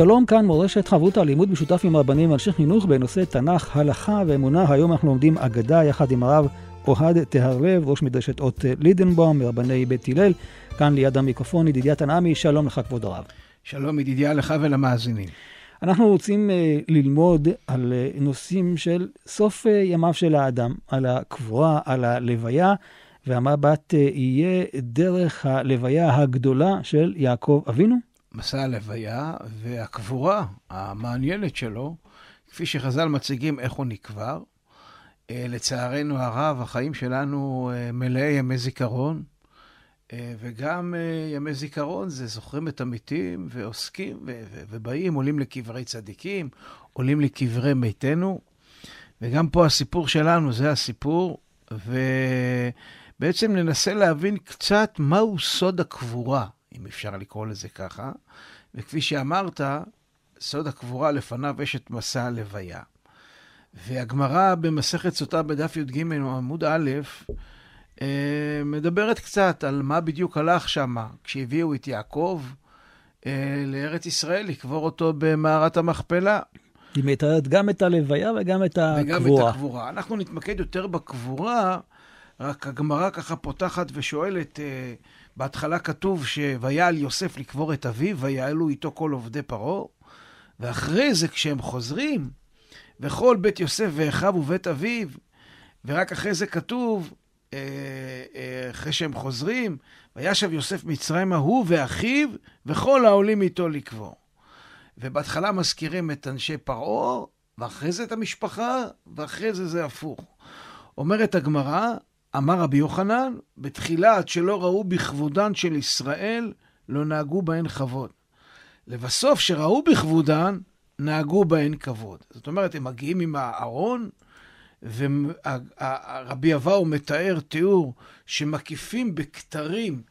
שלום, כאן מורשת חברותא, לימוד משותף עם רבנים ואנשי חינוך בנושא תנ"ך, הלכה ואמונה. היום אנחנו לומדים אגדה יחד עם הרב אוהד טהרלב, ראש מדרשת אות לידנבאום, מרבני בית הלל. כאן ליד המיקרופון ידידיה תנעמי, שלום לך כבוד הרב. שלום ידידיה לך ולמאזינים. אנחנו רוצים uh, ללמוד על uh, נושאים של סוף uh, ימיו של האדם, על הקבורה, על הלוויה, והמבט uh, יהיה דרך הלוויה הגדולה של יעקב אבינו. מסע הלוויה והקבורה המעניינת שלו, כפי שחז"ל מציגים איך הוא נקבר. אה, לצערנו הרב, החיים שלנו אה, מלאי ימי זיכרון, אה, וגם ימי זיכרון זה זוכרים את המתים ועוסקים ובאים, עולים לקברי צדיקים, עולים לקברי מתינו, וגם פה הסיפור שלנו זה הסיפור, ובעצם ננסה להבין קצת מהו סוד הקבורה. אם אפשר לקרוא לזה ככה. וכפי שאמרת, סוד הקבורה לפניו יש את מסע הלוויה. והגמרא במסכת סוטה בדף י"ג עמוד א', אה, מדברת קצת על מה בדיוק הלך שם כשהביאו את יעקב אה, לארץ ישראל, לקבור אותו במערת המכפלה. היא מתארת גם את הלוויה וגם את הקבורה. וגם את הקבורה. אנחנו נתמקד יותר בקבורה, רק הגמרא ככה פותחת ושואלת, אה, בהתחלה כתוב שויעל יוסף לקבור את אביו, ויעלו איתו כל עובדי פרעה, ואחרי זה כשהם חוזרים, וכל בית יוסף ואחיו ובית אביו, ורק אחרי זה כתוב, אה, אה, אחרי שהם חוזרים, וישב יוסף מצרימה הוא ואחיו, וכל העולים איתו לקבור. ובהתחלה מזכירים את אנשי פרעה, ואחרי זה את המשפחה, ואחרי זה זה הפוך. אומרת הגמרא, אמר רבי יוחנן, בתחילה עד שלא ראו בכבודן של ישראל, לא נהגו בהן כבוד. לבסוף, שראו בכבודן, נהגו בהן כבוד. זאת אומרת, הם מגיעים עם הארון, ורבי אבאו מתאר תיאור שמקיפים בכתרים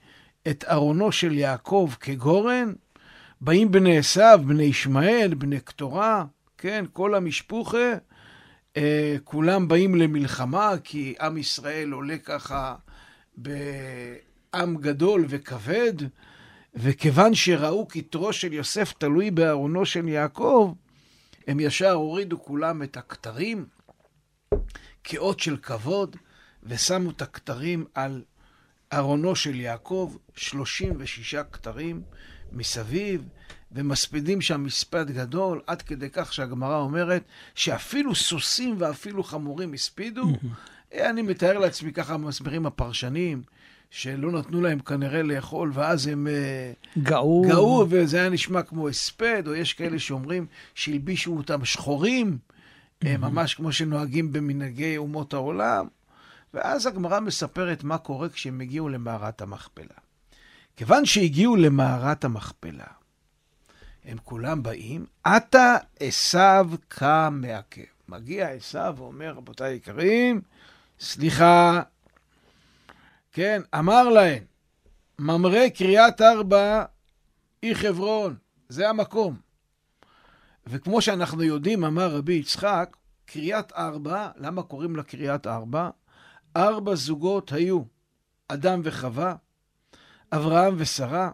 את ארונו של יעקב כגורן, באים בני עשיו, בני ישמעאל, בני קטורה, כן, כל המשפוחה, אה, כולם באים למלחמה, כי עם ישראל עולה ככה בעם גדול וכבד, וכיוון שראו כתרו של יוסף תלוי בארונו של יעקב, הם ישר הורידו כולם את הכתרים כאות של כבוד, ושמו את הכתרים על ארונו של יעקב, 36 כתרים מסביב, ומספידים שם מספד גדול, עד כדי כך שהגמרא אומרת שאפילו סוסים ואפילו חמורים הספידו. אני מתאר לעצמי, ככה מסבירים הפרשנים, שלא נתנו להם כנראה לאכול, ואז הם אה, גאו, גאו וזה היה נשמע כמו הספד, או יש כאלה שאומרים שהלבישו אותם שחורים, ממש כמו שנוהגים במנהגי אומות העולם. ואז הגמרא מספרת מה קורה כשהם הגיעו למערת המכפלה. כיוון שהגיעו למערת המכפלה, הם כולם באים, עתה עשיו קם מעכב. מגיע עשיו ואומר, רבותיי יקרים, סליחה, כן, אמר להם, ממרא קריית ארבע היא חברון, זה המקום. וכמו שאנחנו יודעים, אמר רבי יצחק, קריית ארבע, למה קוראים לה קריית ארבע? ארבע זוגות היו, אדם וחווה, אברהם ושרה,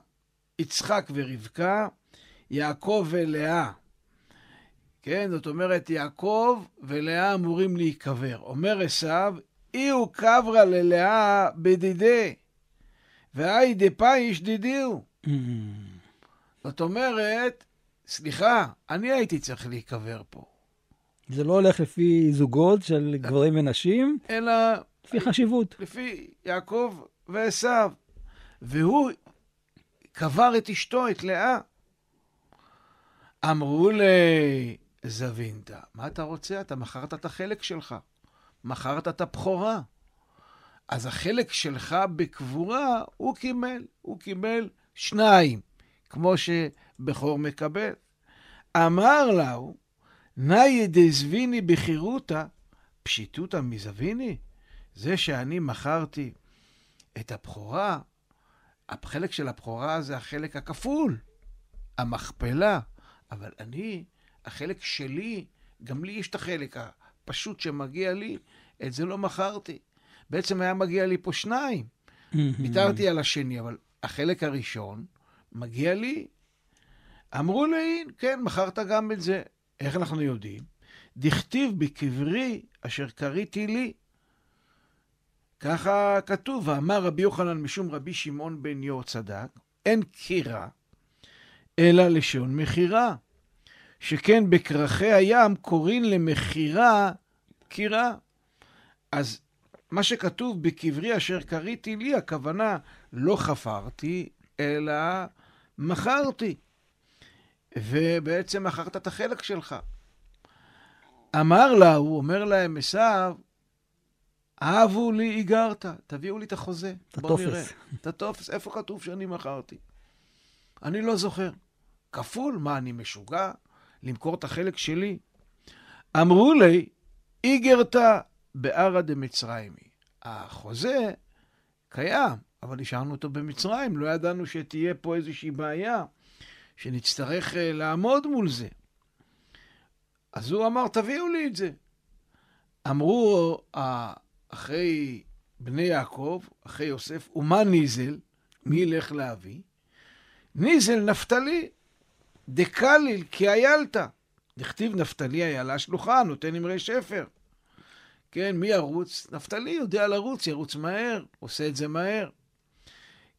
יצחק ורבקה, יעקב ולאה. כן, זאת אומרת, יעקב ולאה אמורים להיקבר. אומר עשיו, אי הוא קברה ללאה בדידי, והי דפאיש דידיהו. Mm. זאת אומרת, סליחה, אני הייתי צריך להיקבר פה. זה לא הולך לפי זוגות של גברים ונשים, אלא... לפי חשיבות. לפי יעקב ועשיו. והוא קבר את אשתו, את לאה. אמרו לזווינתה, מה אתה רוצה? אתה מכרת את החלק שלך. מכרת את הבכורה. אז החלק שלך בקבורה, הוא קיבל. הוא קיבל שניים, כמו שבכור מקבל. אמר לה, נאי דזביני בחירותא, פשיטותא מזביני. זה שאני מכרתי את הבכורה, החלק של הבכורה זה החלק הכפול, המכפלה. אבל אני, החלק שלי, גם לי יש את החלק הפשוט שמגיע לי, את זה לא מכרתי. בעצם היה מגיע לי פה שניים. ויתרתי על השני, אבל החלק הראשון מגיע לי. אמרו לי, כן, מכרת גם את זה. איך אנחנו יודעים? דכתיב בקברי אשר קריתי לי. ככה כתוב, ואמר רבי יוחנן משום רבי שמעון בן יור צדק, אין קירה, אלא לשון מכירה. שכן בכרכי הים קוראים למכירה קירה. אז מה שכתוב בקברי אשר קריתי לי, הכוונה לא חפרתי, אלא מכרתי. ובעצם מכרת את החלק שלך. אמר לה, הוא אומר להם, עשיו, אהבו לי איגרת, תביאו לי את החוזה. את הטופס. את הטופס, איפה כתוב שאני מכרתי? אני לא זוכר. כפול? מה, אני משוגע? למכור את החלק שלי? אמרו לי, איגרתא בערא דמצרימי. החוזה קיים, אבל השארנו אותו במצרים, לא ידענו שתהיה פה איזושהי בעיה, שנצטרך אה, לעמוד מול זה. אז הוא אמר, תביאו לי את זה. אמרו אחרי בני יעקב, אחרי יוסף, ומה ניזל? מי ילך להביא? ניזל נפתלי, דקליל, כי איילתא. דכתיב נפתלי איילה שלוחה, נותן אמרי שפר. כן, מי ירוץ? נפתלי יודע לרוץ, ירוץ מהר, עושה את זה מהר.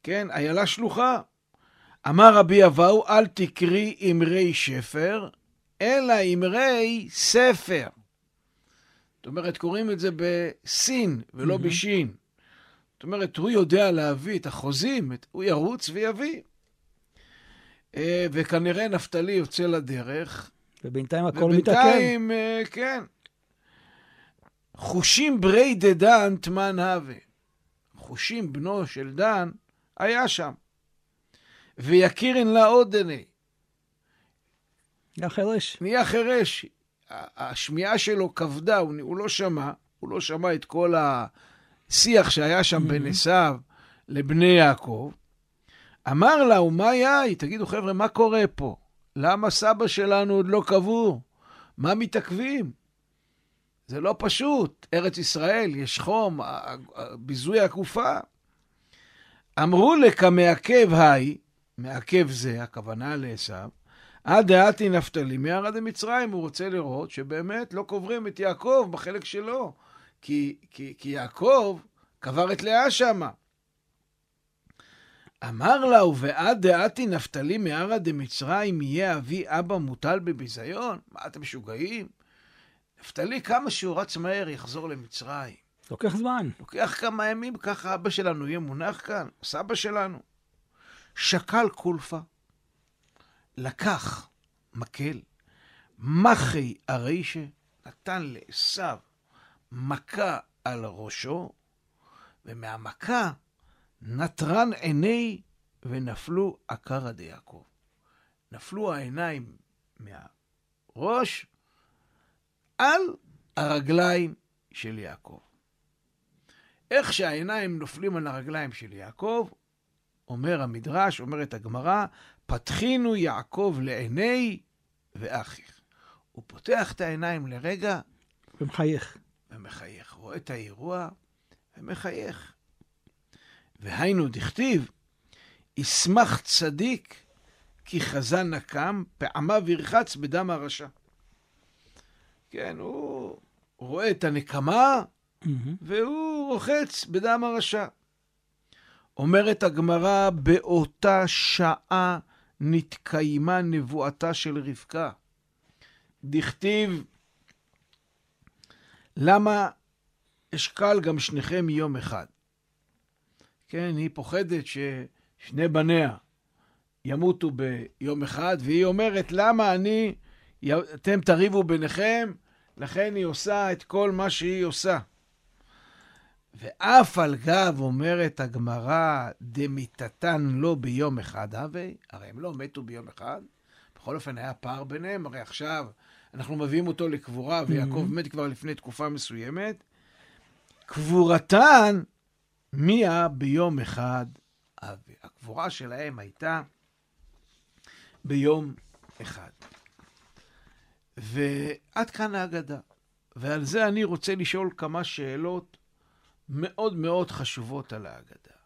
כן, איילה שלוחה. אמר רבי אבאו, אל תקרי אמרי שפר, אלא אמרי ספר. זאת אומרת, קוראים את זה בסין ולא mm-hmm. בשין. זאת אומרת, הוא יודע להביא את החוזים, הוא ירוץ ויביא. אה, וכנראה נפתלי יוצא לדרך. ובינתיים הכל מתעכב. ובינתיים, אה, כן. חושים ברי דדן תמן הווה. חושים בנו של דן היה שם. ויקירן לה עודני. נהיה חירש. נהיה חירש. השמיעה שלו כבדה, הוא, הוא לא שמע, הוא לא שמע את כל השיח שהיה שם בין עשיו לבני יעקב. אמר לה, ומה יאי? תגידו, חבר'ה, מה קורה פה? למה סבא שלנו עוד לא קבור? מה מתעכבים? זה לא פשוט. ארץ ישראל, יש חום, ביזוי הגופה. אמרו לכמעכב היי, מעכב זה, הכוונה לעשו, עד דעתי נפתלי מערד דמצרים, הוא רוצה לראות שבאמת לא קוברים את יעקב בחלק שלו, כי, כי, כי יעקב קבר את לאה שמה. אמר לה, ובעד דעתי נפתלי מערא דמצרים יהיה אבי אבא מוטל בביזיון? מה, אתם משוגעים? נפתלי, כמה שהוא רץ מהר, יחזור למצרים. לוקח זמן. לוקח כמה ימים, ככה אבא שלנו יהיה מונח כאן, סבא שלנו. שקל קולפה, לקח מקל, מחי הרישה, נתן לעשו מכה על ראשו, ומהמכה נטרן עיני ונפלו עקרא דיעקב. נפלו העיניים מהראש על הרגליים של יעקב. איך שהעיניים נופלים על הרגליים של יעקב, אומר המדרש, אומרת הגמרא, פתחינו יעקב לעיני ואחיך. הוא פותח את העיניים לרגע. ומחייך. ומחייך. רואה את האירוע ומחייך. והיינו דכתיב, ישמח צדיק כי חזן נקם, פעמיו ירחץ בדם הרשע. כן, הוא רואה את הנקמה, mm-hmm. והוא רוחץ בדם הרשע. אומרת הגמרא, באותה שעה נתקיימה נבואתה של רבקה. דכתיב, למה אשקל גם שניכם יום אחד? כן, היא פוחדת ששני בניה ימותו ביום אחד, והיא אומרת, למה אני, אתם תריבו ביניכם, לכן היא עושה את כל מה שהיא עושה. ואף על גב אומרת הגמרא, דמיתתן לא ביום אחד, הווה, הרי הם לא מתו ביום אחד, בכל אופן היה פער ביניהם, הרי עכשיו אנחנו מביאים אותו לקבורה, ויעקב מת כבר לפני תקופה מסוימת. קבורתן, מיה ביום אחד. הקבורה שלהם הייתה ביום אחד. ועד כאן ההגדה. ועל זה אני רוצה לשאול כמה שאלות מאוד מאוד חשובות על ההגדה.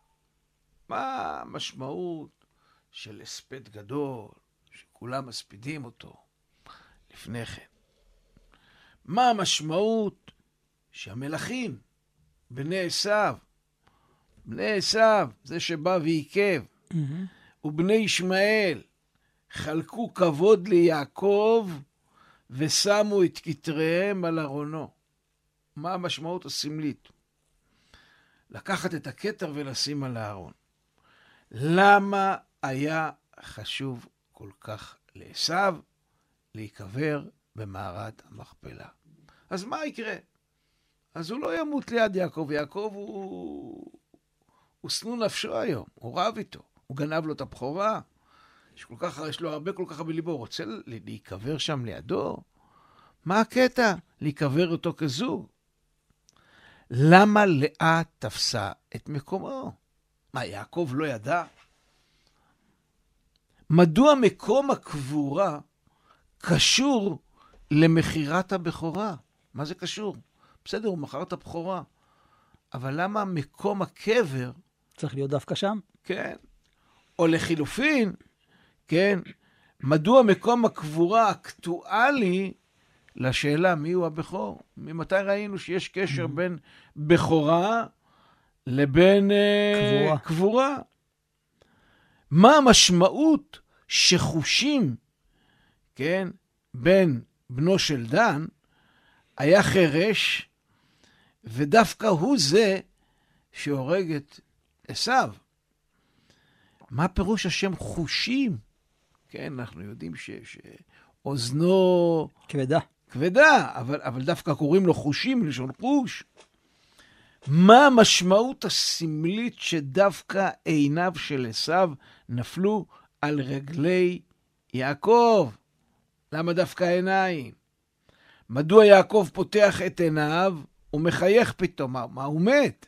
מה המשמעות של הספד גדול, שכולם מספידים אותו לפני כן? מה המשמעות שהמלכים, בני עשיו, בני עשיו, זה שבא ועיכב, mm-hmm. ובני ישמעאל חלקו כבוד ליעקב ושמו את כתריהם על ארונו. מה המשמעות הסמלית? לקחת את הכתר ולשים על הארון. למה היה חשוב כל כך לעשו להיקבר במערת המכפלה? אז מה יקרה? אז הוא לא ימות ליד יעקב. יעקב הוא... הוא שנוא נפשו היום, הוא רב איתו. הוא גנב לו את הבכורה. יש, כל כך, יש לו הרבה כל כך הרבה ליבו, הוא רוצה להיקבר שם לידו? מה הקטע? להיקבר אותו כזוג? למה לאה תפסה את מקומו? מה, יעקב לא ידע? מדוע מקום הקבורה קשור למכירת הבכורה? מה זה קשור? בסדר, הוא מכר את הבכורה, אבל למה מקום הקבר... צריך להיות דווקא שם? כן. או לחילופין, כן, מדוע מקום הקבורה אקטואלי לשאלה מיהו הבכור? ממתי ראינו שיש קשר mm-hmm. בין בכורה לבין אה, קבורה. קבורה? מה המשמעות שחושים, כן, בין בנו של דן, היה חירש, ודווקא הוא זה שהורג את עשיו. מה פירוש השם חושים? כן, אנחנו יודעים שאוזנו... כבדה. כבדה, אבל, אבל דווקא קוראים לו חושים, לשון חוש. מה המשמעות הסמלית שדווקא עיניו של עשיו נפלו על רגלי יעקב? למה דווקא עיניים? מדוע יעקב פותח את עיניו ומחייך פתאום? מה, מה הוא מת?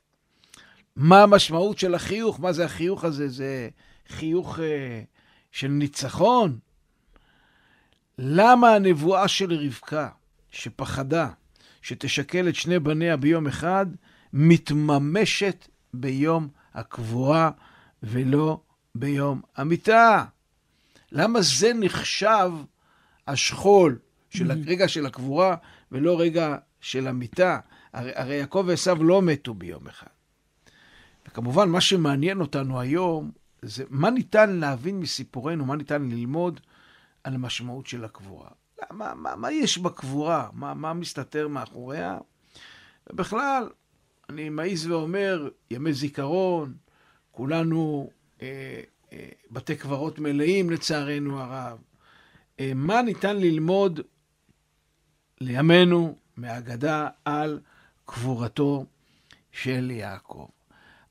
מה המשמעות של החיוך? מה זה החיוך הזה? זה חיוך אה, של ניצחון? למה הנבואה של רבקה, שפחדה שתשקל את שני בניה ביום אחד, מתממשת ביום הקבורה ולא ביום המיטה? למה זה נחשב השכול של הרגע של הקבורה ולא רגע של המיטה? הרי, הרי יעקב ועשו לא מתו ביום אחד. וכמובן, מה שמעניין אותנו היום זה מה ניתן להבין מסיפורנו, מה ניתן ללמוד על המשמעות של הקבורה. מה, מה, מה יש בקבורה? מה, מה מסתתר מאחוריה? ובכלל, אני מעז ואומר, ימי זיכרון, כולנו אה, אה, בתי קברות מלאים לצערנו הרב. אה, מה ניתן ללמוד לימינו מהאגדה על קבורתו של יעקב?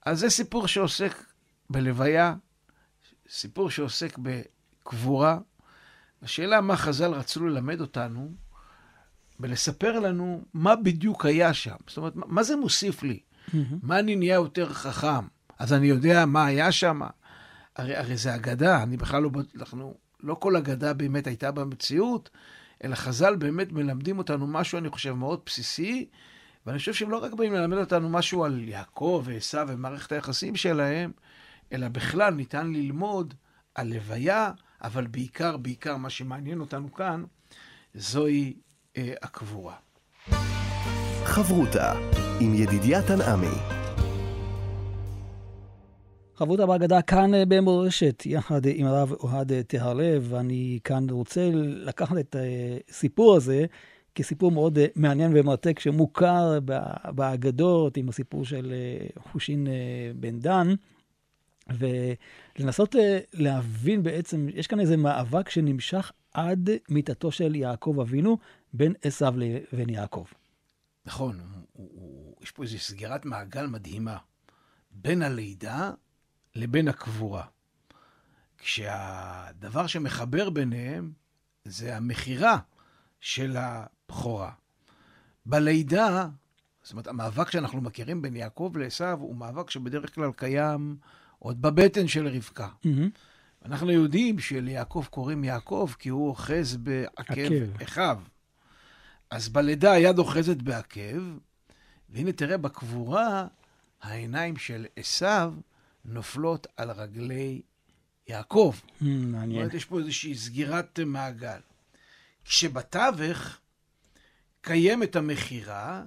אז זה סיפור שעוסק בלוויה, סיפור שעוסק בקבורה. השאלה מה חז"ל רצו ללמד אותנו, ולספר לנו מה בדיוק היה שם. זאת אומרת, מה זה מוסיף לי? Mm-hmm. מה אני נהיה יותר חכם? אז אני יודע מה היה שם? הרי, הרי זה אגדה, אני בכלל לא... אנחנו, לא כל אגדה באמת הייתה במציאות, אלא חז"ל באמת מלמדים אותנו משהו, אני חושב, מאוד בסיסי, ואני חושב שהם לא רק באים ללמד אותנו משהו על יעקב ועשו ומערכת היחסים שלהם, אלא בכלל ניתן ללמוד על לוויה, אבל בעיקר, בעיקר מה שמעניין אותנו כאן, זוהי אה, הקבורה. חברותה עם ידידיה תנעמי. חברותה בהגדה כאן אה, במורשת, יחד עם הרב אוהד טהרלב, ואני כאן רוצה לקחת את הסיפור הזה כסיפור מאוד אה, מעניין ומרתק שמוכר באגדות, עם הסיפור של אה, חושין אה, בן דן, ולנסות להבין בעצם, יש כאן איזה מאבק שנמשך עד מיתתו של יעקב אבינו בין עשיו לבין יעקב. נכון, הוא, הוא, יש פה איזו סגירת מעגל מדהימה בין הלידה לבין הקבורה. כשהדבר שמחבר ביניהם זה המכירה של הבכורה. בלידה, זאת אומרת, המאבק שאנחנו מכירים בין יעקב לעשו הוא מאבק שבדרך כלל קיים עוד בבטן של רבקה. Mm-hmm. אנחנו יודעים שליעקב קוראים יעקב כי הוא אוחז בעקב עקב. אחיו. אז בלידה היד אוחזת בעקב, והנה תראה, בקבורה העיניים של עשו נופלות על רגלי יעקב. Mm, זאת מעניין. אומרת, יש פה איזושהי סגירת מעגל. כשבתווך קיימת המכירה,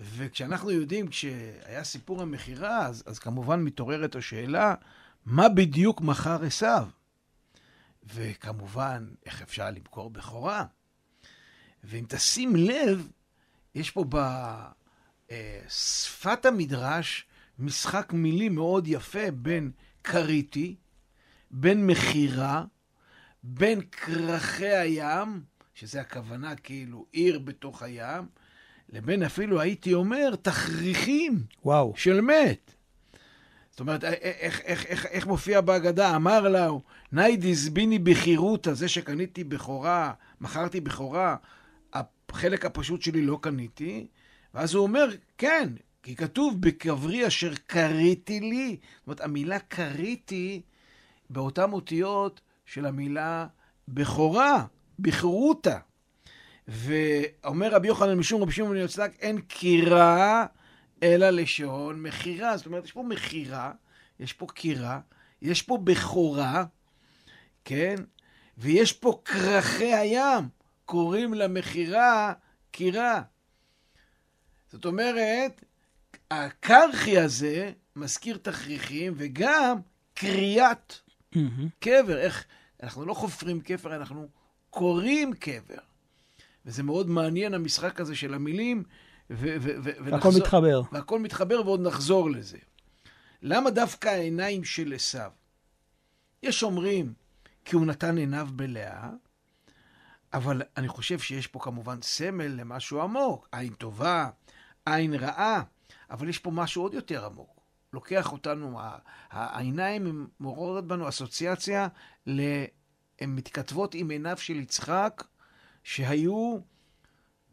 וכשאנחנו יודעים, כשהיה סיפור המכירה, אז, אז כמובן מתעוררת השאלה, מה בדיוק מכר עשיו? וכמובן, איך אפשר למכור בכורה? ואם תשים לב, יש פה בשפת המדרש משחק מילים מאוד יפה בין קריטי, בין מכירה, בין כרכי הים, שזה הכוונה כאילו עיר בתוך הים, לבין אפילו, הייתי אומר, תכריכים וואו. של מת. זאת אומרת, איך, איך, איך, איך, מופיע בהגדה? אמר לה, נאי דזביני בחירותה, זה שקניתי בכורה, מכרתי בכורה, החלק הפשוט שלי לא קניתי. ואז הוא אומר, כן, כי כתוב בקברי אשר קריתי לי. זאת אומרת, המילה קריתי באותן אותיות של המילה בכורה, בכרותה. ואומר רבי יוחנן משום רבי שמעון בן יוצלק, אין קירה אלא לשעון מכירה. זאת אומרת, יש פה מכירה, יש פה קירה, יש פה בכורה, כן? ויש פה כרכי הים, קוראים למכירה קירה. זאת אומרת, הקרחי הזה מזכיר תכריכים וגם קריאת. קבר. איך, אנחנו לא חופרים קבר, אנחנו קוראים קבר. וזה מאוד מעניין, המשחק הזה של המילים. ו- ו- ו- הכל ונחזור- מתחבר. והכל מתחבר ועוד נחזור לזה. למה דווקא העיניים של עשיו? יש אומרים כי הוא נתן עיניו בלאה, אבל אני חושב שיש פה כמובן סמל למשהו עמוק. עין טובה, עין רעה, אבל יש פה משהו עוד יותר עמוק. לוקח אותנו, העיניים מעוררות בנו אסוציאציה, ל... הן מתכתבות עם עיניו של יצחק, שהיו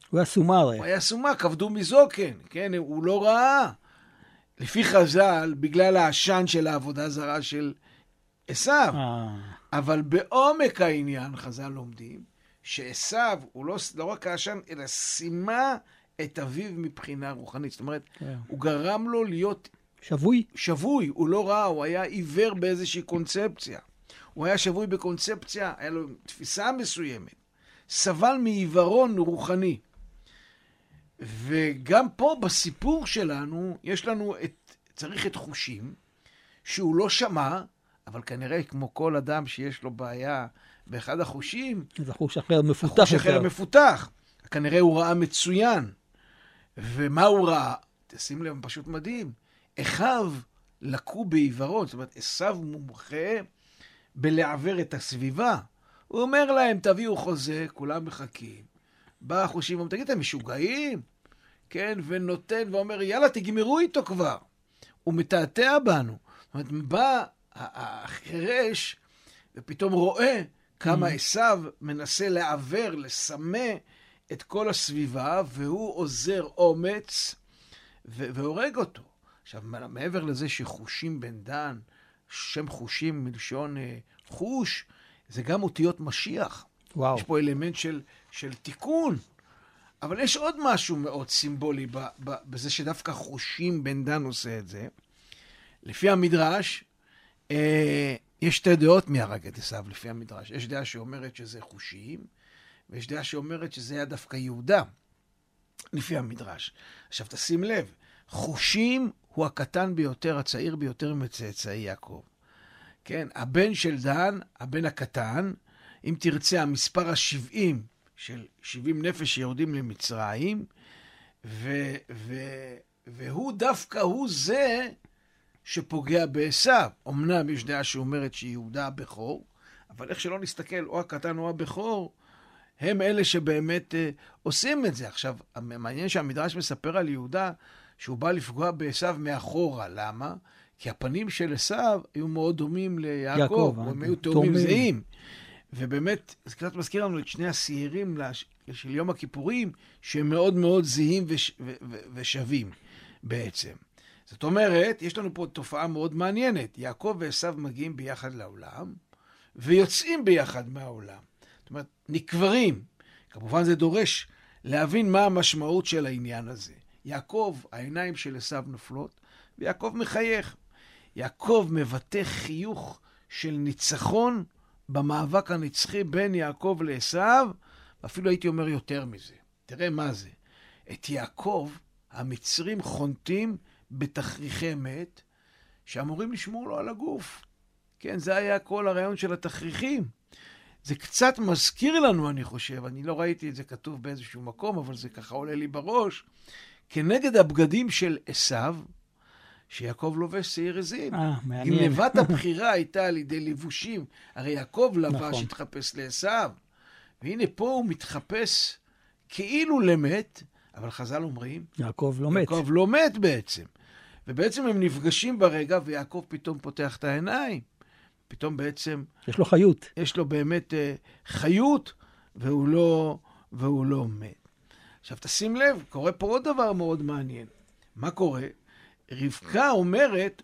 הוא היה סומארה. הוא היה סומק, עבדו מזוקן, כן? הוא לא ראה. לפי חז"ל, בגלל העשן של העבודה זרה של עשיו. אה, אבל בעומק העניין, חז"ל לומדים, שעשיו הוא לא, לא רק העשן, אלא סימה את אביו מבחינה רוחנית. זאת אומרת, כן. הוא גרם לו להיות שבוי. שבוי, הוא לא ראה, הוא היה עיוור באיזושהי קונספציה. הוא היה שבוי בקונספציה, היה לו תפיסה מסוימת. סבל מעיוורון רוחני. וגם פה בסיפור שלנו, יש לנו את, צריך את חושים, שהוא לא שמע, אבל כנראה כמו כל אדם שיש לו בעיה באחד החושים, זה חוש אחר מפותח החוש אחר. מפותח. כנראה הוא ראה מצוין. ומה הוא ראה? תשים לב, פשוט מדהים. אחיו לקו בעיוורון, זאת אומרת, עשיו מומחה בלעוור את הסביבה. הוא אומר להם, תביאו חוזה, כולם מחכים. בא החושים, אומר, תגיד, אתם משוגעים? כן, ונותן ואומר, יאללה, תגמרו איתו כבר. הוא מתעתע בנו. זאת אומרת, בא החירש ופתאום רואה כמה עשיו מנסה לעוור, לסמא את כל הסביבה, והוא עוזר אומץ והורג אותו. עכשיו, מעבר לזה שחושים בן דן, שם חושים מלשון אה, חוש, זה גם אותיות משיח. וואו. יש פה אלמנט של, של תיקון. אבל יש עוד משהו מאוד סימבולי ב, ב, בזה שדווקא חושים בן דן עושה את זה. לפי המדרש, אה, יש שתי דעות מי הרג את עשיו לפי המדרש. יש דעה שאומרת שזה חושים, ויש דעה שאומרת שזה היה דווקא יהודה, לפי המדרש. עכשיו תשים לב, חושים הוא הקטן ביותר, הצעיר ביותר מצאצאי יעקב. כן, הבן של דן, הבן הקטן, אם תרצה, המספר ה-70 של 70 נפש שיורדים למצרים, ו, ו, והוא דווקא הוא זה שפוגע בעשיו. אמנם יש דעה שאומרת שיהודה הבכור, אבל איך שלא נסתכל, או הקטן או הבכור, הם אלה שבאמת אה, עושים את זה. עכשיו, מעניין שהמדרש מספר על יהודה שהוא בא לפגוע בעשיו מאחורה. למה? כי הפנים של עשיו היו מאוד דומים ליעקב, יעקב, הם אה, היו תאומים. זהים. ובאמת, זה קצת מזכיר לנו את שני השעירים לש- של יום הכיפורים, שהם מאוד מאוד זהים וש, ו, ו, ושווים בעצם. זאת אומרת, יש לנו פה תופעה מאוד מעניינת. יעקב ועשו מגיעים ביחד לעולם, ויוצאים ביחד מהעולם. זאת אומרת, נקברים. כמובן זה דורש להבין מה המשמעות של העניין הזה. יעקב, העיניים של עשו נופלות, ויעקב מחייך. יעקב מבטא חיוך של ניצחון במאבק הנצחי בין יעקב לעשו, ואפילו הייתי אומר יותר מזה. תראה מה זה. את יעקב המצרים חונטים בתכריכי מת, שאמורים לשמור לו על הגוף. כן, זה היה כל הרעיון של התכריכים. זה קצת מזכיר לנו, אני חושב, אני לא ראיתי את זה כתוב באיזשהו מקום, אבל זה ככה עולה לי בראש, כנגד הבגדים של עשיו, שיעקב לובש שעיר עזים. אה, מעניין. גנבת הבחירה הייתה על ידי לבושים. הרי יעקב לבש, נכון. התחפש לעשיו. והנה פה הוא מתחפש כאילו למת, אבל חז"ל אומרים, יעקב לא מת. יעקב לא מת בעצם. ובעצם הם נפגשים ברגע, ויעקב פתאום פותח את העיניים. פתאום בעצם יש לו חיות. יש לו באמת אה, חיות, והוא לא, והוא לא מת. עכשיו, תשים לב, קורה פה עוד דבר מאוד מעניין. מה קורה? רבקה אומרת,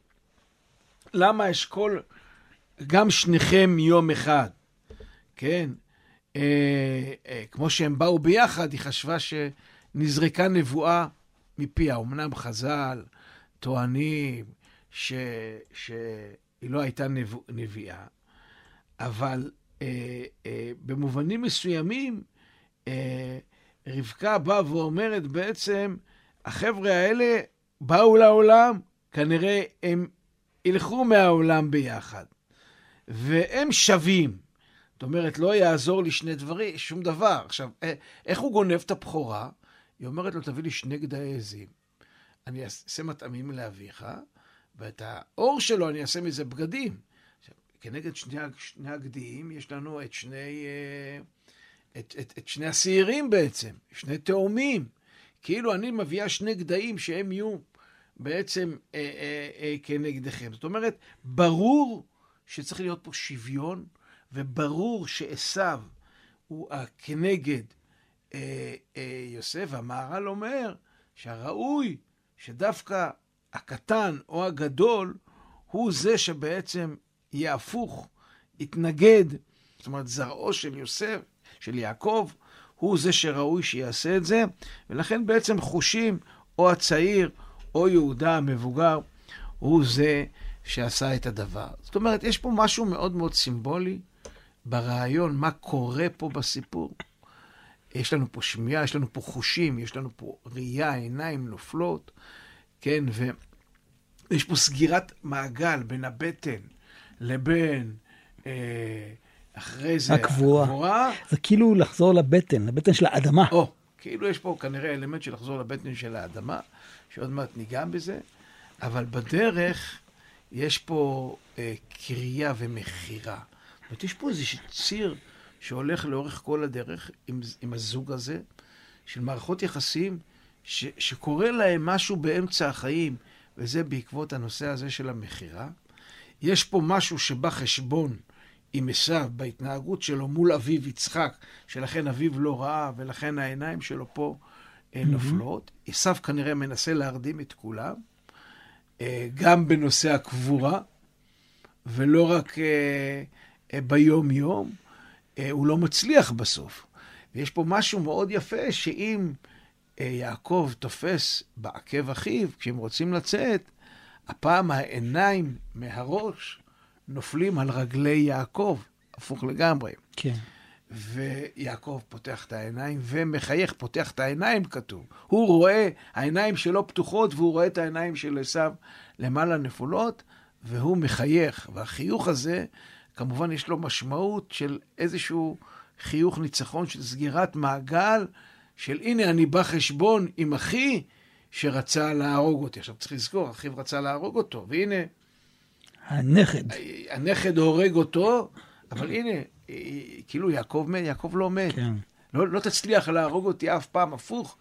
למה אשכול גם שניכם יום אחד? כן? אה, אה, כמו שהם באו ביחד, היא חשבה שנזרקה נבואה מפיה. אמנם חז"ל טוענים ש, שהיא לא הייתה נב, נביאה, אבל אה, אה, במובנים מסוימים, אה, רבקה באה ואומרת בעצם, החבר'ה האלה באו לעולם, כנראה הם ילכו מהעולם ביחד. והם שווים. זאת אומרת, לא יעזור לי שני דברים, שום דבר. עכשיו, אה, איך הוא גונב את הבכורה? היא אומרת לו, תביא לי שני גדיי עזים. אני אעשה מטעמים לאביך, ואת האור שלו אני אעשה מזה בגדים. עכשיו, כנגד שני, שני הגדיים יש לנו את שני, אה, את, את, את שני השעירים בעצם, שני תאומים. כאילו אני מביאה שני גדיים שהם יהיו בעצם אה, אה, אה, כנגדכם. זאת אומרת, ברור שצריך להיות פה שוויון, וברור שעשו הוא כנגד אה, אה, יוסף, והמהר"ל אומר שהראוי שדווקא הקטן או הגדול הוא זה שבעצם יהיה הפוך, יתנגד. זאת אומרת, זרעו של יוסף, של יעקב, הוא זה שראוי שיעשה את זה, ולכן בעצם חושים, או הצעיר, או יהודה המבוגר, הוא זה שעשה את הדבר. זאת אומרת, יש פה משהו מאוד מאוד סימבולי ברעיון, מה קורה פה בסיפור. יש לנו פה שמיעה, יש לנו פה חושים, יש לנו פה ראייה, עיניים נופלות, כן, ויש פה סגירת מעגל בין הבטן לבין, אה, אחרי זה, הקבורה. הקבורה. זה כאילו לחזור לבטן, לבטן של האדמה. או, כאילו יש פה כנראה אלמנט של לחזור לבטן של האדמה, שעוד מעט ניגע בזה, אבל בדרך יש פה אה, קריאה ומכירה. זאת אומרת, יש פה איזה ציר שהולך לאורך כל הדרך עם, עם הזוג הזה, של מערכות יחסים, ש, שקורה להם משהו באמצע החיים, וזה בעקבות הנושא הזה של המכירה. יש פה משהו שבא חשבון עם עשיו בהתנהגות שלו מול אביו יצחק, שלכן אביו לא ראה, ולכן העיניים שלו פה אה, נופלות. עשיו כנראה מנסה להרדים את כולם, אה, גם בנושא הקבורה, ולא רק אה, ביום-יום. הוא לא מצליח בסוף. ויש פה משהו מאוד יפה, שאם יעקב תופס בעקב אחיו, כשהם רוצים לצאת, הפעם העיניים מהראש נופלים על רגלי יעקב, הפוך לגמרי. כן. ויעקב פותח את העיניים ומחייך, פותח את העיניים כתוב. הוא רואה, העיניים שלו פתוחות והוא רואה את העיניים של עשיו למעלה נפולות, והוא מחייך. והחיוך הזה, כמובן יש לו משמעות של איזשהו חיוך ניצחון של סגירת מעגל, של הנה אני בא חשבון עם אחי שרצה להרוג אותי. עכשיו צריך לזכור, אחיו רצה להרוג אותו, והנה הנכד. הנכד הורג אותו, אבל הנה, אה, כאילו יעקב מת, יעקב לא מת. כן. לא, לא תצליח להרוג אותי אף פעם, הפוך,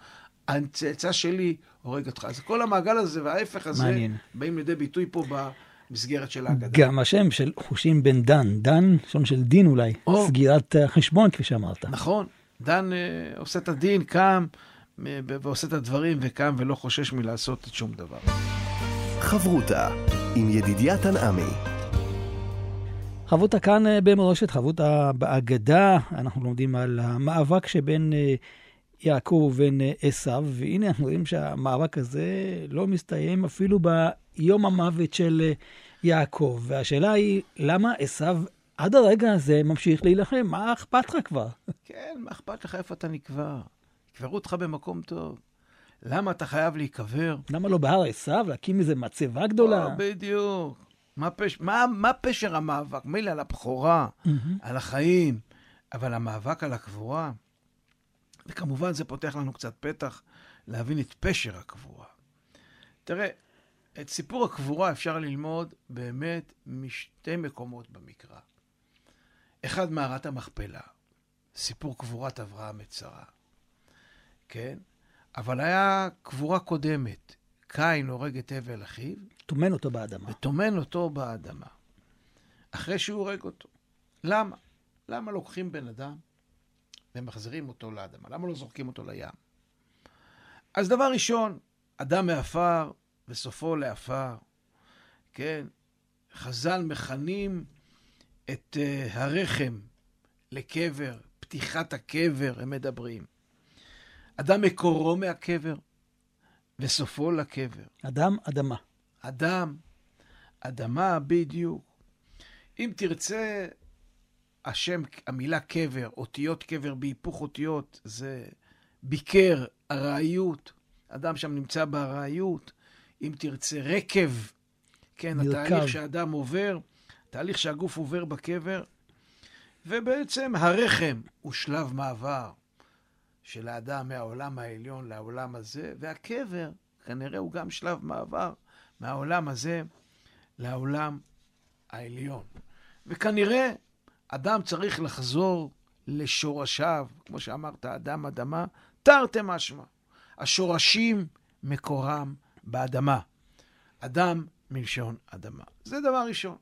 הצאצא שלי הורג אותך. אז כל המעגל הזה וההפך הזה מעניין. באים לידי ביטוי פה ב, המסגרת של ההגדה. גם השם של חושים בן דן, דן, שם של דין אולי, או. סגירת החשבון כפי שאמרת. נכון, דן אה, עושה את הדין, קם אה, ועושה את הדברים, וקם ולא חושש מלעשות את שום דבר. חברותה עם ידידיה תנעמי. חבותה כאן אה, במורשת, חבותה באגדה, אנחנו לומדים על המאבק שבין אה, יעקב ובין אה, עשיו, והנה אנחנו רואים שהמאבק הזה לא מסתיים אפילו ביום המוות של יעקב. והשאלה היא, למה עשיו עד הרגע הזה ממשיך להילחם? מה אכפת לך כבר? כן, מה אכפת לך איפה אתה נקבר? יקברו אותך במקום טוב. למה אתה חייב להיקבר? למה לא בהר עשיו להקים איזה מצבה גדולה? או, בדיוק. מה, פש... מה, מה פשר המאבק? מילא על הבכורה, מהמם. על החיים, אבל המאבק על הקבורה, וכמובן זה פותח לנו קצת פתח להבין את פשר הקבורה. תראה, את סיפור הקבורה אפשר ללמוד באמת משתי מקומות במקרא. אחד, מערת המכפלה, סיפור קבורת אברהם את שרה, כן? אבל היה קבורה קודמת. קין הורג את הבל אחיו, טומן אותו באדמה. וטומן אותו באדמה, אחרי שהוא הורג אותו. למה? למה לוקחים בן אדם ומחזירים אותו לאדמה? למה לא זורקים אותו לים? אז דבר ראשון, אדם מעפר וסופו לעפר, כן? חז"ל מכנים את uh, הרחם לקבר, פתיחת הקבר, הם מדברים. אדם מקורו מהקבר וסופו לקבר. אדם, אדמה. אדם, אדמה בדיוק. אם תרצה, השם, המילה קבר, אותיות קבר בהיפוך אותיות, זה ביקר, ארעיות. אדם שם נמצא בארעיות. אם תרצה, רקב, כן, לרכב. התהליך שאדם עובר, תהליך שהגוף עובר בקבר. ובעצם הרחם הוא שלב מעבר של האדם מהעולם העליון לעולם הזה, והקבר כנראה הוא גם שלב מעבר מהעולם הזה לעולם העליון. וכנראה אדם צריך לחזור לשורשיו, כמו שאמרת, אדם אדמה, תרתי משמע. השורשים מקורם באדמה. אדם מלשון אדמה. זה דבר ראשון.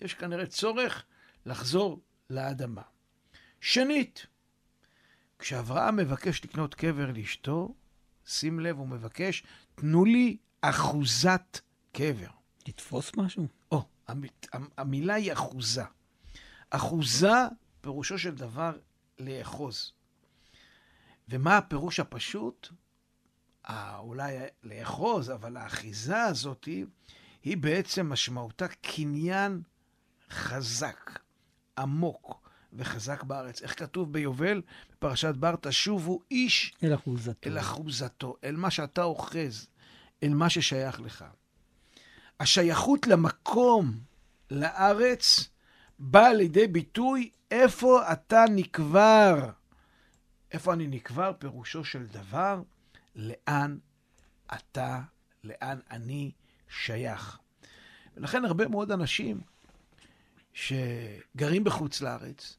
יש כנראה צורך לחזור לאדמה. שנית, כשאברהם מבקש לקנות קבר לאשתו, שים לב, הוא מבקש, תנו לי אחוזת קבר. לתפוס משהו? או, המ- המ- המילה היא אחוזה. אחוזה, פירושו של דבר לאחוז. ומה הפירוש הפשוט? אה, אולי לאחוז, אבל האחיזה הזאת היא בעצם משמעותה קניין חזק, עמוק וחזק בארץ. איך כתוב ביובל, בפרשת בר, תשובו איש אל אחוזתו. אל אחוזתו, אל מה שאתה אוחז, אל מה ששייך לך. השייכות למקום, לארץ, באה לידי ביטוי איפה אתה נקבר. איפה אני נקבר, פירושו של דבר, לאן אתה, לאן אני שייך. ולכן הרבה מאוד אנשים שגרים בחוץ לארץ,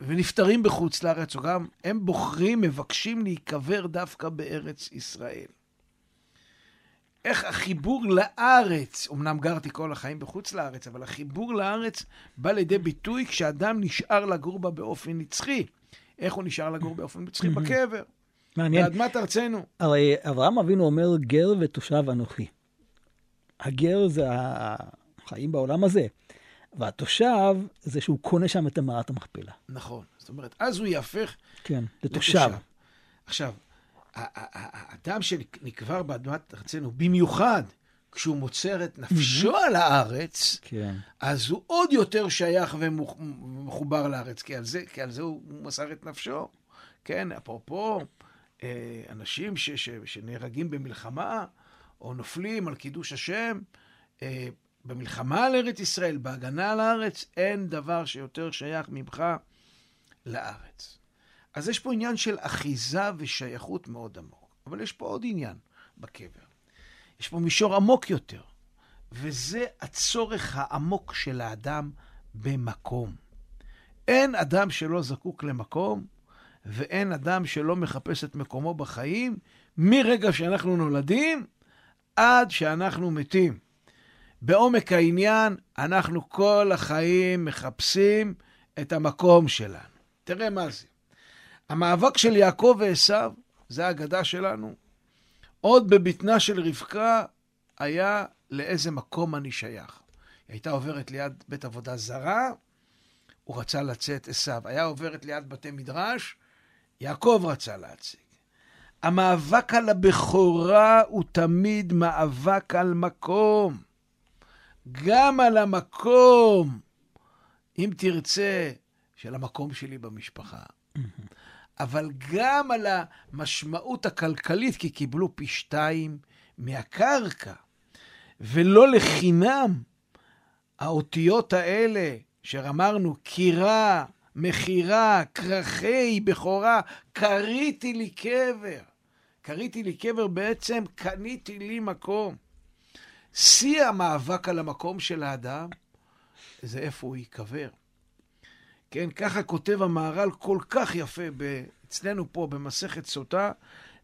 ונפטרים בחוץ לארץ, או גם הם בוחרים, מבקשים להיקבר דווקא בארץ ישראל. איך החיבור לארץ, אמנם גרתי כל החיים בחוץ לארץ, אבל החיבור לארץ בא לידי ביטוי כשאדם נשאר לגור בה באופן נצחי. איך הוא נשאר לגור באופן נצחי? בקבר, מעניין. באדמת ארצנו. הרי אברהם אבינו אומר, גר ותושב אנוכי. הגר זה החיים בעולם הזה, והתושב זה שהוא קונה שם את מערת המכפלה. נכון. זאת אומרת, אז הוא יהפך כן, לתושב. עכשיו, ה- ה- האדם שנקבר באדמת ארצנו, במיוחד כשהוא מוצר את נפשו על הארץ, כן. אז הוא עוד יותר שייך ומחובר לארץ, כי על זה, כי על זה הוא מסר את נפשו. כן, אפרופו, אה, אנשים ש, ש, שנהרגים במלחמה, או נופלים על קידוש השם, אה, במלחמה על ארץ ישראל, בהגנה על הארץ, אין דבר שיותר שייך ממך לארץ. אז יש פה עניין של אחיזה ושייכות מאוד עמוק. אבל יש פה עוד עניין בקבר. יש פה מישור עמוק יותר, וזה הצורך העמוק של האדם במקום. אין אדם שלא זקוק למקום, ואין אדם שלא מחפש את מקומו בחיים, מרגע שאנחנו נולדים עד שאנחנו מתים. בעומק העניין, אנחנו כל החיים מחפשים את המקום שלנו. תראה מה זה. המאבק של יעקב ועשו, זה האגדה שלנו, עוד בבטנה של רבקה היה לאיזה מקום אני שייך. היא הייתה עוברת ליד בית עבודה זרה, הוא רצה לצאת עשו. היה עוברת ליד בתי מדרש, יעקב רצה להציג. המאבק על הבכורה הוא תמיד מאבק על מקום. גם על המקום, אם תרצה, של המקום שלי במשפחה. אבל גם על המשמעות הכלכלית, כי קיבלו פי שתיים מהקרקע. ולא לחינם האותיות האלה, שאמרנו, קירה, מכירה, כרכי, בכורה, כריתי לי קבר. כריתי לי קבר, בעצם קניתי לי מקום. שיא המאבק על המקום של האדם, זה איפה הוא ייקבר. כן, ככה כותב המהר"ל כל כך יפה אצלנו פה במסכת סוטה,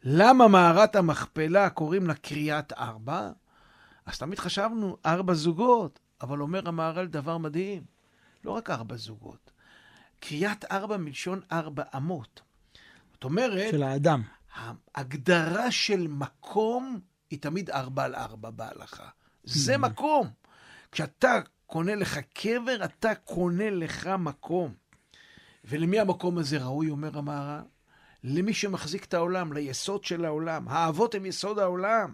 למה מערת המכפלה קוראים לה קריאת ארבע? אז תמיד חשבנו ארבע זוגות, אבל אומר המהר"ל דבר מדהים, לא רק ארבע זוגות. קריאת ארבע מלשון ארבע אמות. זאת אומרת... של האדם. ההגדרה של מקום היא תמיד ארבע על ארבע בהלכה. זה. מקום. כשאתה קונה לך קבר, אתה קונה לך מקום. ולמי המקום הזה ראוי, אומר המהר"ל? למי שמחזיק את העולם, ליסוד של העולם. האבות הם יסוד העולם.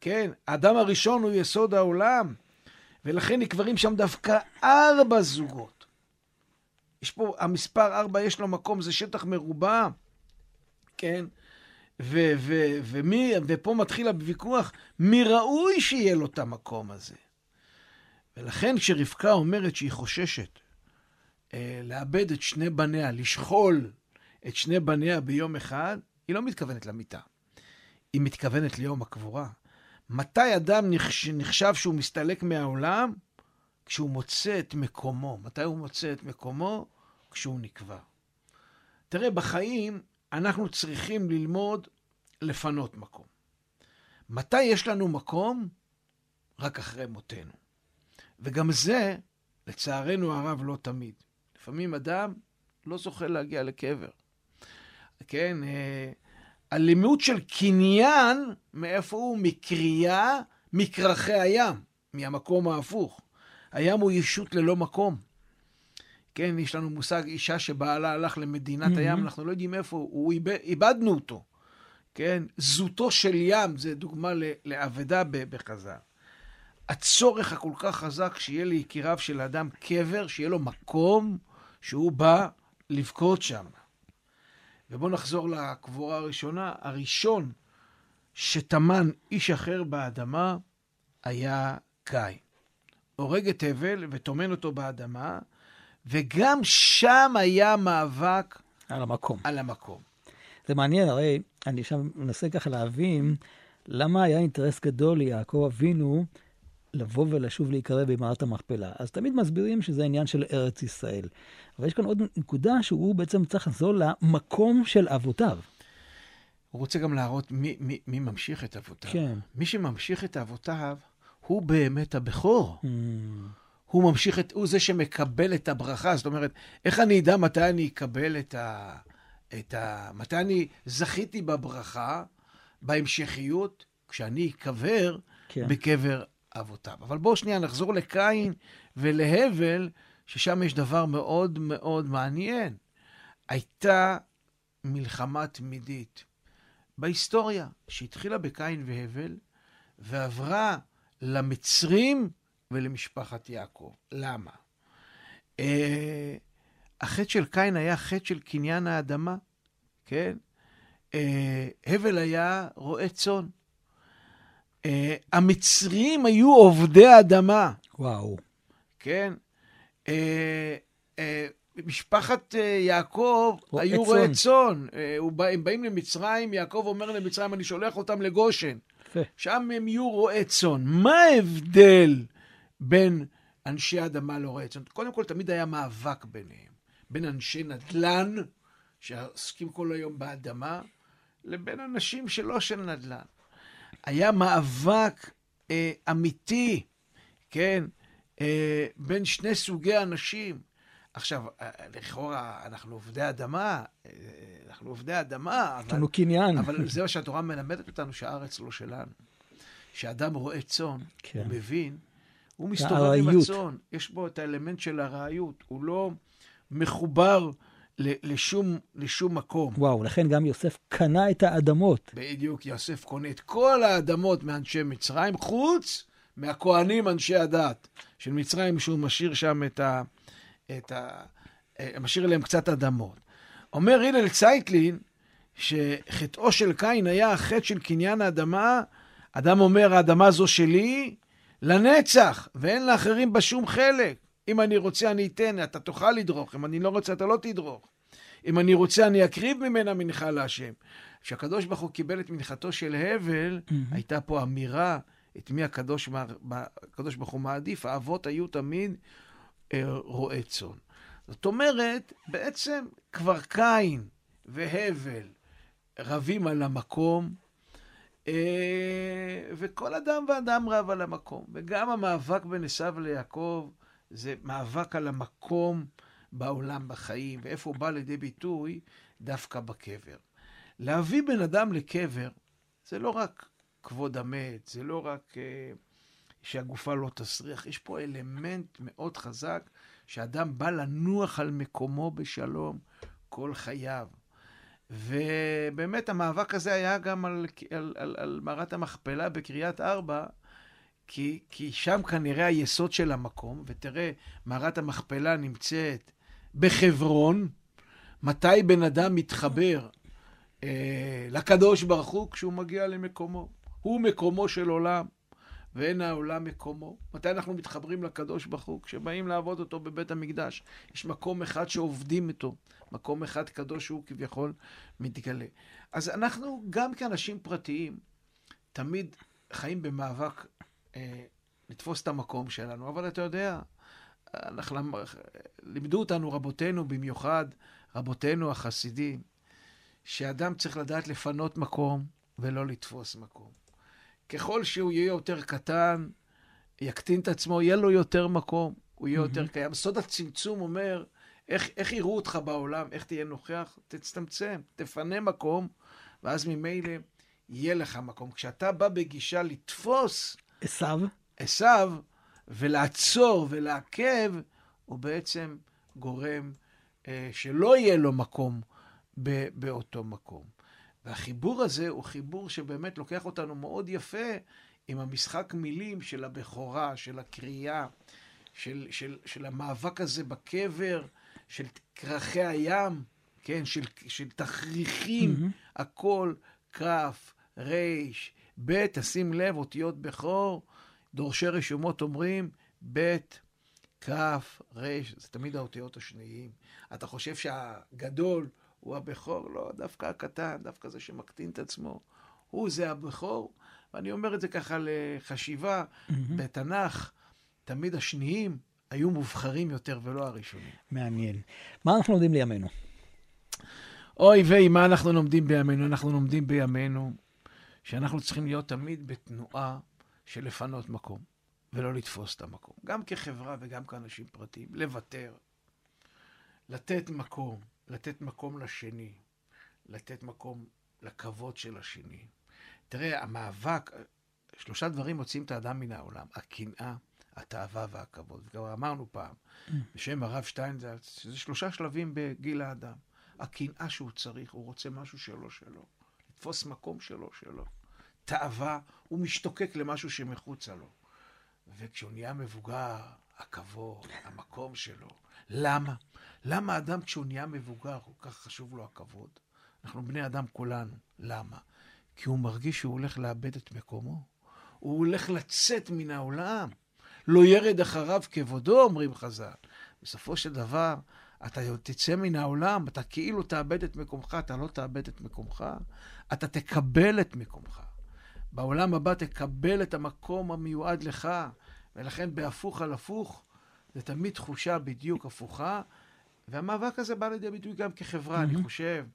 כן, האדם הראשון הוא יסוד העולם, ולכן נקברים שם דווקא ארבע זוגות. יש פה, המספר ארבע יש לו מקום, זה שטח מרובע, כן? ו- ו- ומי, ופה מתחיל הוויכוח, מי ראוי שיהיה לו את המקום הזה? ולכן כשרבקה אומרת שהיא חוששת אה, לאבד את שני בניה, לשכול את שני בניה ביום אחד, היא לא מתכוונת למיטה. היא מתכוונת ליום הקבורה. מתי אדם נחשב שהוא מסתלק מהעולם? כשהוא מוצא את מקומו. מתי הוא מוצא את מקומו? כשהוא נקבע. תראה, בחיים אנחנו צריכים ללמוד לפנות מקום. מתי יש לנו מקום? רק אחרי מותנו. וגם זה, לצערנו הרב, לא תמיד. לפעמים אדם לא זוכה להגיע לקבר. כן, אה, הלימוד של קניין, מאיפה הוא? מקריאה, מכרכי הים, מהמקום ההפוך. הים הוא ישות ללא מקום. כן, יש לנו מושג אישה שבעלה הלך למדינת mm-hmm. הים, אנחנו לא יודעים איפה הוא, הוא איבד, איבדנו אותו. כן, זוטו של ים, זה דוגמה לאבדה בחז"ל. הצורך הכל כך חזק שיהיה ליקיריו של האדם קבר, שיהיה לו מקום שהוא בא לבכות שם. ובואו נחזור לקבורה הראשונה. הראשון שטמן איש אחר באדמה היה קין. הורג את הבל וטומן אותו באדמה, וגם שם היה מאבק על המקום. על המקום. זה מעניין, הרי אני עכשיו מנסה ככה להבין למה היה אינטרס גדול ליעקב אבינו לבוא ולשוב להיקרא במערת המכפלה. אז תמיד מסבירים שזה עניין של ארץ ישראל. אבל יש כאן עוד נקודה שהוא בעצם צריך לחזור למקום של אבותיו. הוא רוצה גם להראות מי, מי, מי ממשיך את אבותיו. כן. מי שממשיך את אבותיו הוא באמת הבכור. Mm. הוא ממשיך את, הוא זה שמקבל את הברכה. זאת אומרת, איך אני אדע מתי אני אקבל את ה... את ה מתי אני זכיתי בברכה, בהמשכיות, כשאני אקבר כן. בקבר אבותיו. אבל בואו שנייה נחזור לקין ולהבל, ששם יש דבר מאוד מאוד מעניין. הייתה מלחמה תמידית בהיסטוריה, שהתחילה בקין והבל, ועברה למצרים ולמשפחת יעקב. למה? אה, החטא של קין היה חטא של קניין האדמה, כן? אה, הבל היה רועה צאן. Uh, המצרים היו עובדי אדמה. וואו. כן? Uh, uh, משפחת uh, יעקב היו רועי צאן. Uh, הם באים למצרים, יעקב אומר למצרים, אני שולח אותם לגושן. שם הם יהיו רועי צאן. מה ההבדל בין אנשי אדמה לרועי צאן? קודם כל, תמיד היה מאבק ביניהם. בין אנשי נדל"ן, שעוסקים כל היום באדמה, לבין אנשים שלא של נדל"ן. היה מאבק אה, אמיתי, כן, אה, בין שני סוגי אנשים. עכשיו, אה, לכאורה, אנחנו עובדי אדמה, אה, אנחנו עובדי אדמה, יש אבל, לנו קניין. אבל זה מה שהתורה מלמדת אותנו, שהארץ לא שלנו. שאדם רואה צאן, כן. הוא מבין, הוא מסתובב עם הארעיות. הצאן, יש בו את האלמנט של הארעיות, הוא לא מחובר ל- לשום, לשום מקום. וואו, לכן גם יוסף קנה את האדמות. בדיוק, יוסף קונה את כל האדמות מאנשי מצרים, חוץ מהכוהנים אנשי הדת של מצרים, שהוא משאיר שם את ה... את ה... אה, משאיר להם קצת אדמות. אומר הלל צייטלין, שחטאו של קין היה החטא של קניין האדמה, אדם אומר, האדמה זו שלי לנצח, ואין לאחרים בה שום חלק. אם אני רוצה, אני אתן, אתה תוכל לדרוך, אם אני לא רוצה, אתה לא תדרוך. אם אני רוצה, אני אקריב ממנה מנחה להשם. כשהקדוש ברוך הוא קיבל את מנחתו של הבל, הייתה פה אמירה את מי הקדוש, הקדוש ברוך הוא מעדיף. האבות היו תמיד אה, רועי צאן. זאת אומרת, בעצם כבר קין והבל רבים על המקום, וכל אדם ואדם רב על המקום. וגם המאבק בין עשיו ליעקב זה מאבק על המקום בעולם, בחיים, ואיפה הוא בא לידי ביטוי? דווקא בקבר. להביא בן אדם לקבר זה לא רק כבוד המת, זה לא רק אה, שהגופה לא תסריח, יש פה אלמנט מאוד חזק שאדם בא לנוח על מקומו בשלום כל חייו. ובאמת המאבק הזה היה גם על, על, על, על מערת המכפלה בקריית ארבע, כי, כי שם כנראה היסוד של המקום, ותראה, מערת המכפלה נמצאת בחברון, מתי בן אדם מתחבר אה, לקדוש ברוך הוא? כשהוא מגיע למקומו. הוא מקומו של עולם, ואין העולם מקומו. מתי אנחנו מתחברים לקדוש ברוך הוא? כשבאים לעבוד אותו בבית המקדש. יש מקום אחד שעובדים איתו, מקום אחד קדוש שהוא כביכול מתגלה. אז אנחנו, גם כאנשים פרטיים, תמיד חיים במאבק אה, לתפוס את המקום שלנו, אבל אתה יודע, אנחנו, לימדו אותנו רבותינו, במיוחד רבותינו החסידים, שאדם צריך לדעת לפנות מקום ולא לתפוס מקום. ככל שהוא יהיה יותר קטן, יקטין את עצמו, יהיה לו יותר מקום, הוא יהיה יותר קיים. סוד הצמצום אומר, איך, איך יראו אותך בעולם, איך תהיה נוכח? תצטמצם, תפנה מקום, ואז ממילא יהיה לך מקום. כשאתה בא בגישה לתפוס עשיו, עשיו ולעצור ולעכב, הוא בעצם גורם אה, שלא יהיה לו מקום ב, באותו מקום. והחיבור הזה הוא חיבור שבאמת לוקח אותנו מאוד יפה עם המשחק מילים של הבכורה, של הקריאה, של, של, של המאבק הזה בקבר, של כרכי הים, כן, של, של תכריכים, mm-hmm. הכל כף, ריש, ב', תשים לב, אותיות בכור, דורשי רשומות אומרים ב', כף, ריש, זה תמיד האותיות השניים. אתה חושב שהגדול הוא הבכור? לא, דווקא הקטן, דווקא זה שמקטין את עצמו. הוא זה הבכור, ואני אומר את זה ככה לחשיבה, mm-hmm. בתנ"ך, תמיד השניים היו מובחרים יותר ולא הראשונים. מעניין. מה אנחנו לומדים לימינו? אוי ויי, מה אנחנו לומדים בימינו? אנחנו לומדים בימינו שאנחנו צריכים להיות תמיד בתנועה של לפנות מקום, ולא לתפוס את המקום. גם כחברה וגם כאנשים פרטיים. לוותר, לתת מקום, לתת מקום לשני, לתת מקום לכבוד של השני. תראה, המאבק, שלושה דברים מוציאים את האדם מן העולם. הקנאה, התאווה והכבוד. כבר אמרנו פעם, בשם הרב שטיינזלץ, שזה שלושה שלבים בגיל האדם. הקנאה שהוא צריך, הוא רוצה משהו שלו שלו. לתפוס מקום שלו שלו. תאווה, הוא משתוקק למשהו שמחוצה לו. וכשהוא נהיה מבוגר, הכבוד, המקום שלו. למה? למה אדם כשהוא נהיה מבוגר, כל כך חשוב לו הכבוד? אנחנו בני אדם כולנו. למה? כי הוא מרגיש שהוא הולך לאבד את מקומו. הוא הולך לצאת מן העולם. לא ירד אחריו כבודו, אומרים חז"ל. בסופו של דבר, אתה תצא מן העולם, אתה כאילו תאבד את מקומך, אתה לא תאבד את מקומך, אתה תקבל את מקומך. בעולם הבא תקבל את המקום המיועד לך, ולכן בהפוך על הפוך, זה תמיד תחושה בדיוק הפוכה, והמאבק הזה בא לידי ביטוי גם כחברה, mm-hmm. אני חושב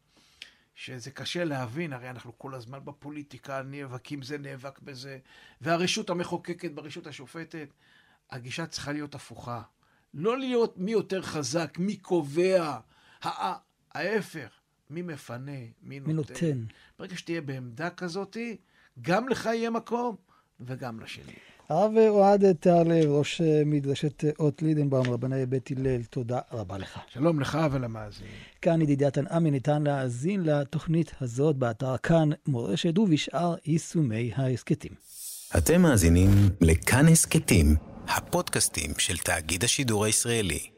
שזה קשה להבין, הרי אנחנו כל הזמן בפוליטיקה נאבקים זה, נאבק בזה, והרשות המחוקקת ברשות השופטת, הגישה צריכה להיות הפוכה. לא להיות מי יותר חזק, מי קובע, הא, ההפך, מי מפנה, מי נותן. מי נותן. ברגע שתהיה בעמדה כזאת, גם לך יהיה מקום וגם לשני. הרב אוהד תהרלב, ראש מדרשת אות לידנבאום, רבני בית הלל, תודה רבה לך. שלום לך ולמאזינים. כאן ידידיה תנעמי ניתן להאזין לתוכנית הזאת באתר כאן מורשת ובשאר יישומי ההסכתים. אתם מאזינים לכאן הסכתים, הפודקאסטים של תאגיד השידור הישראלי.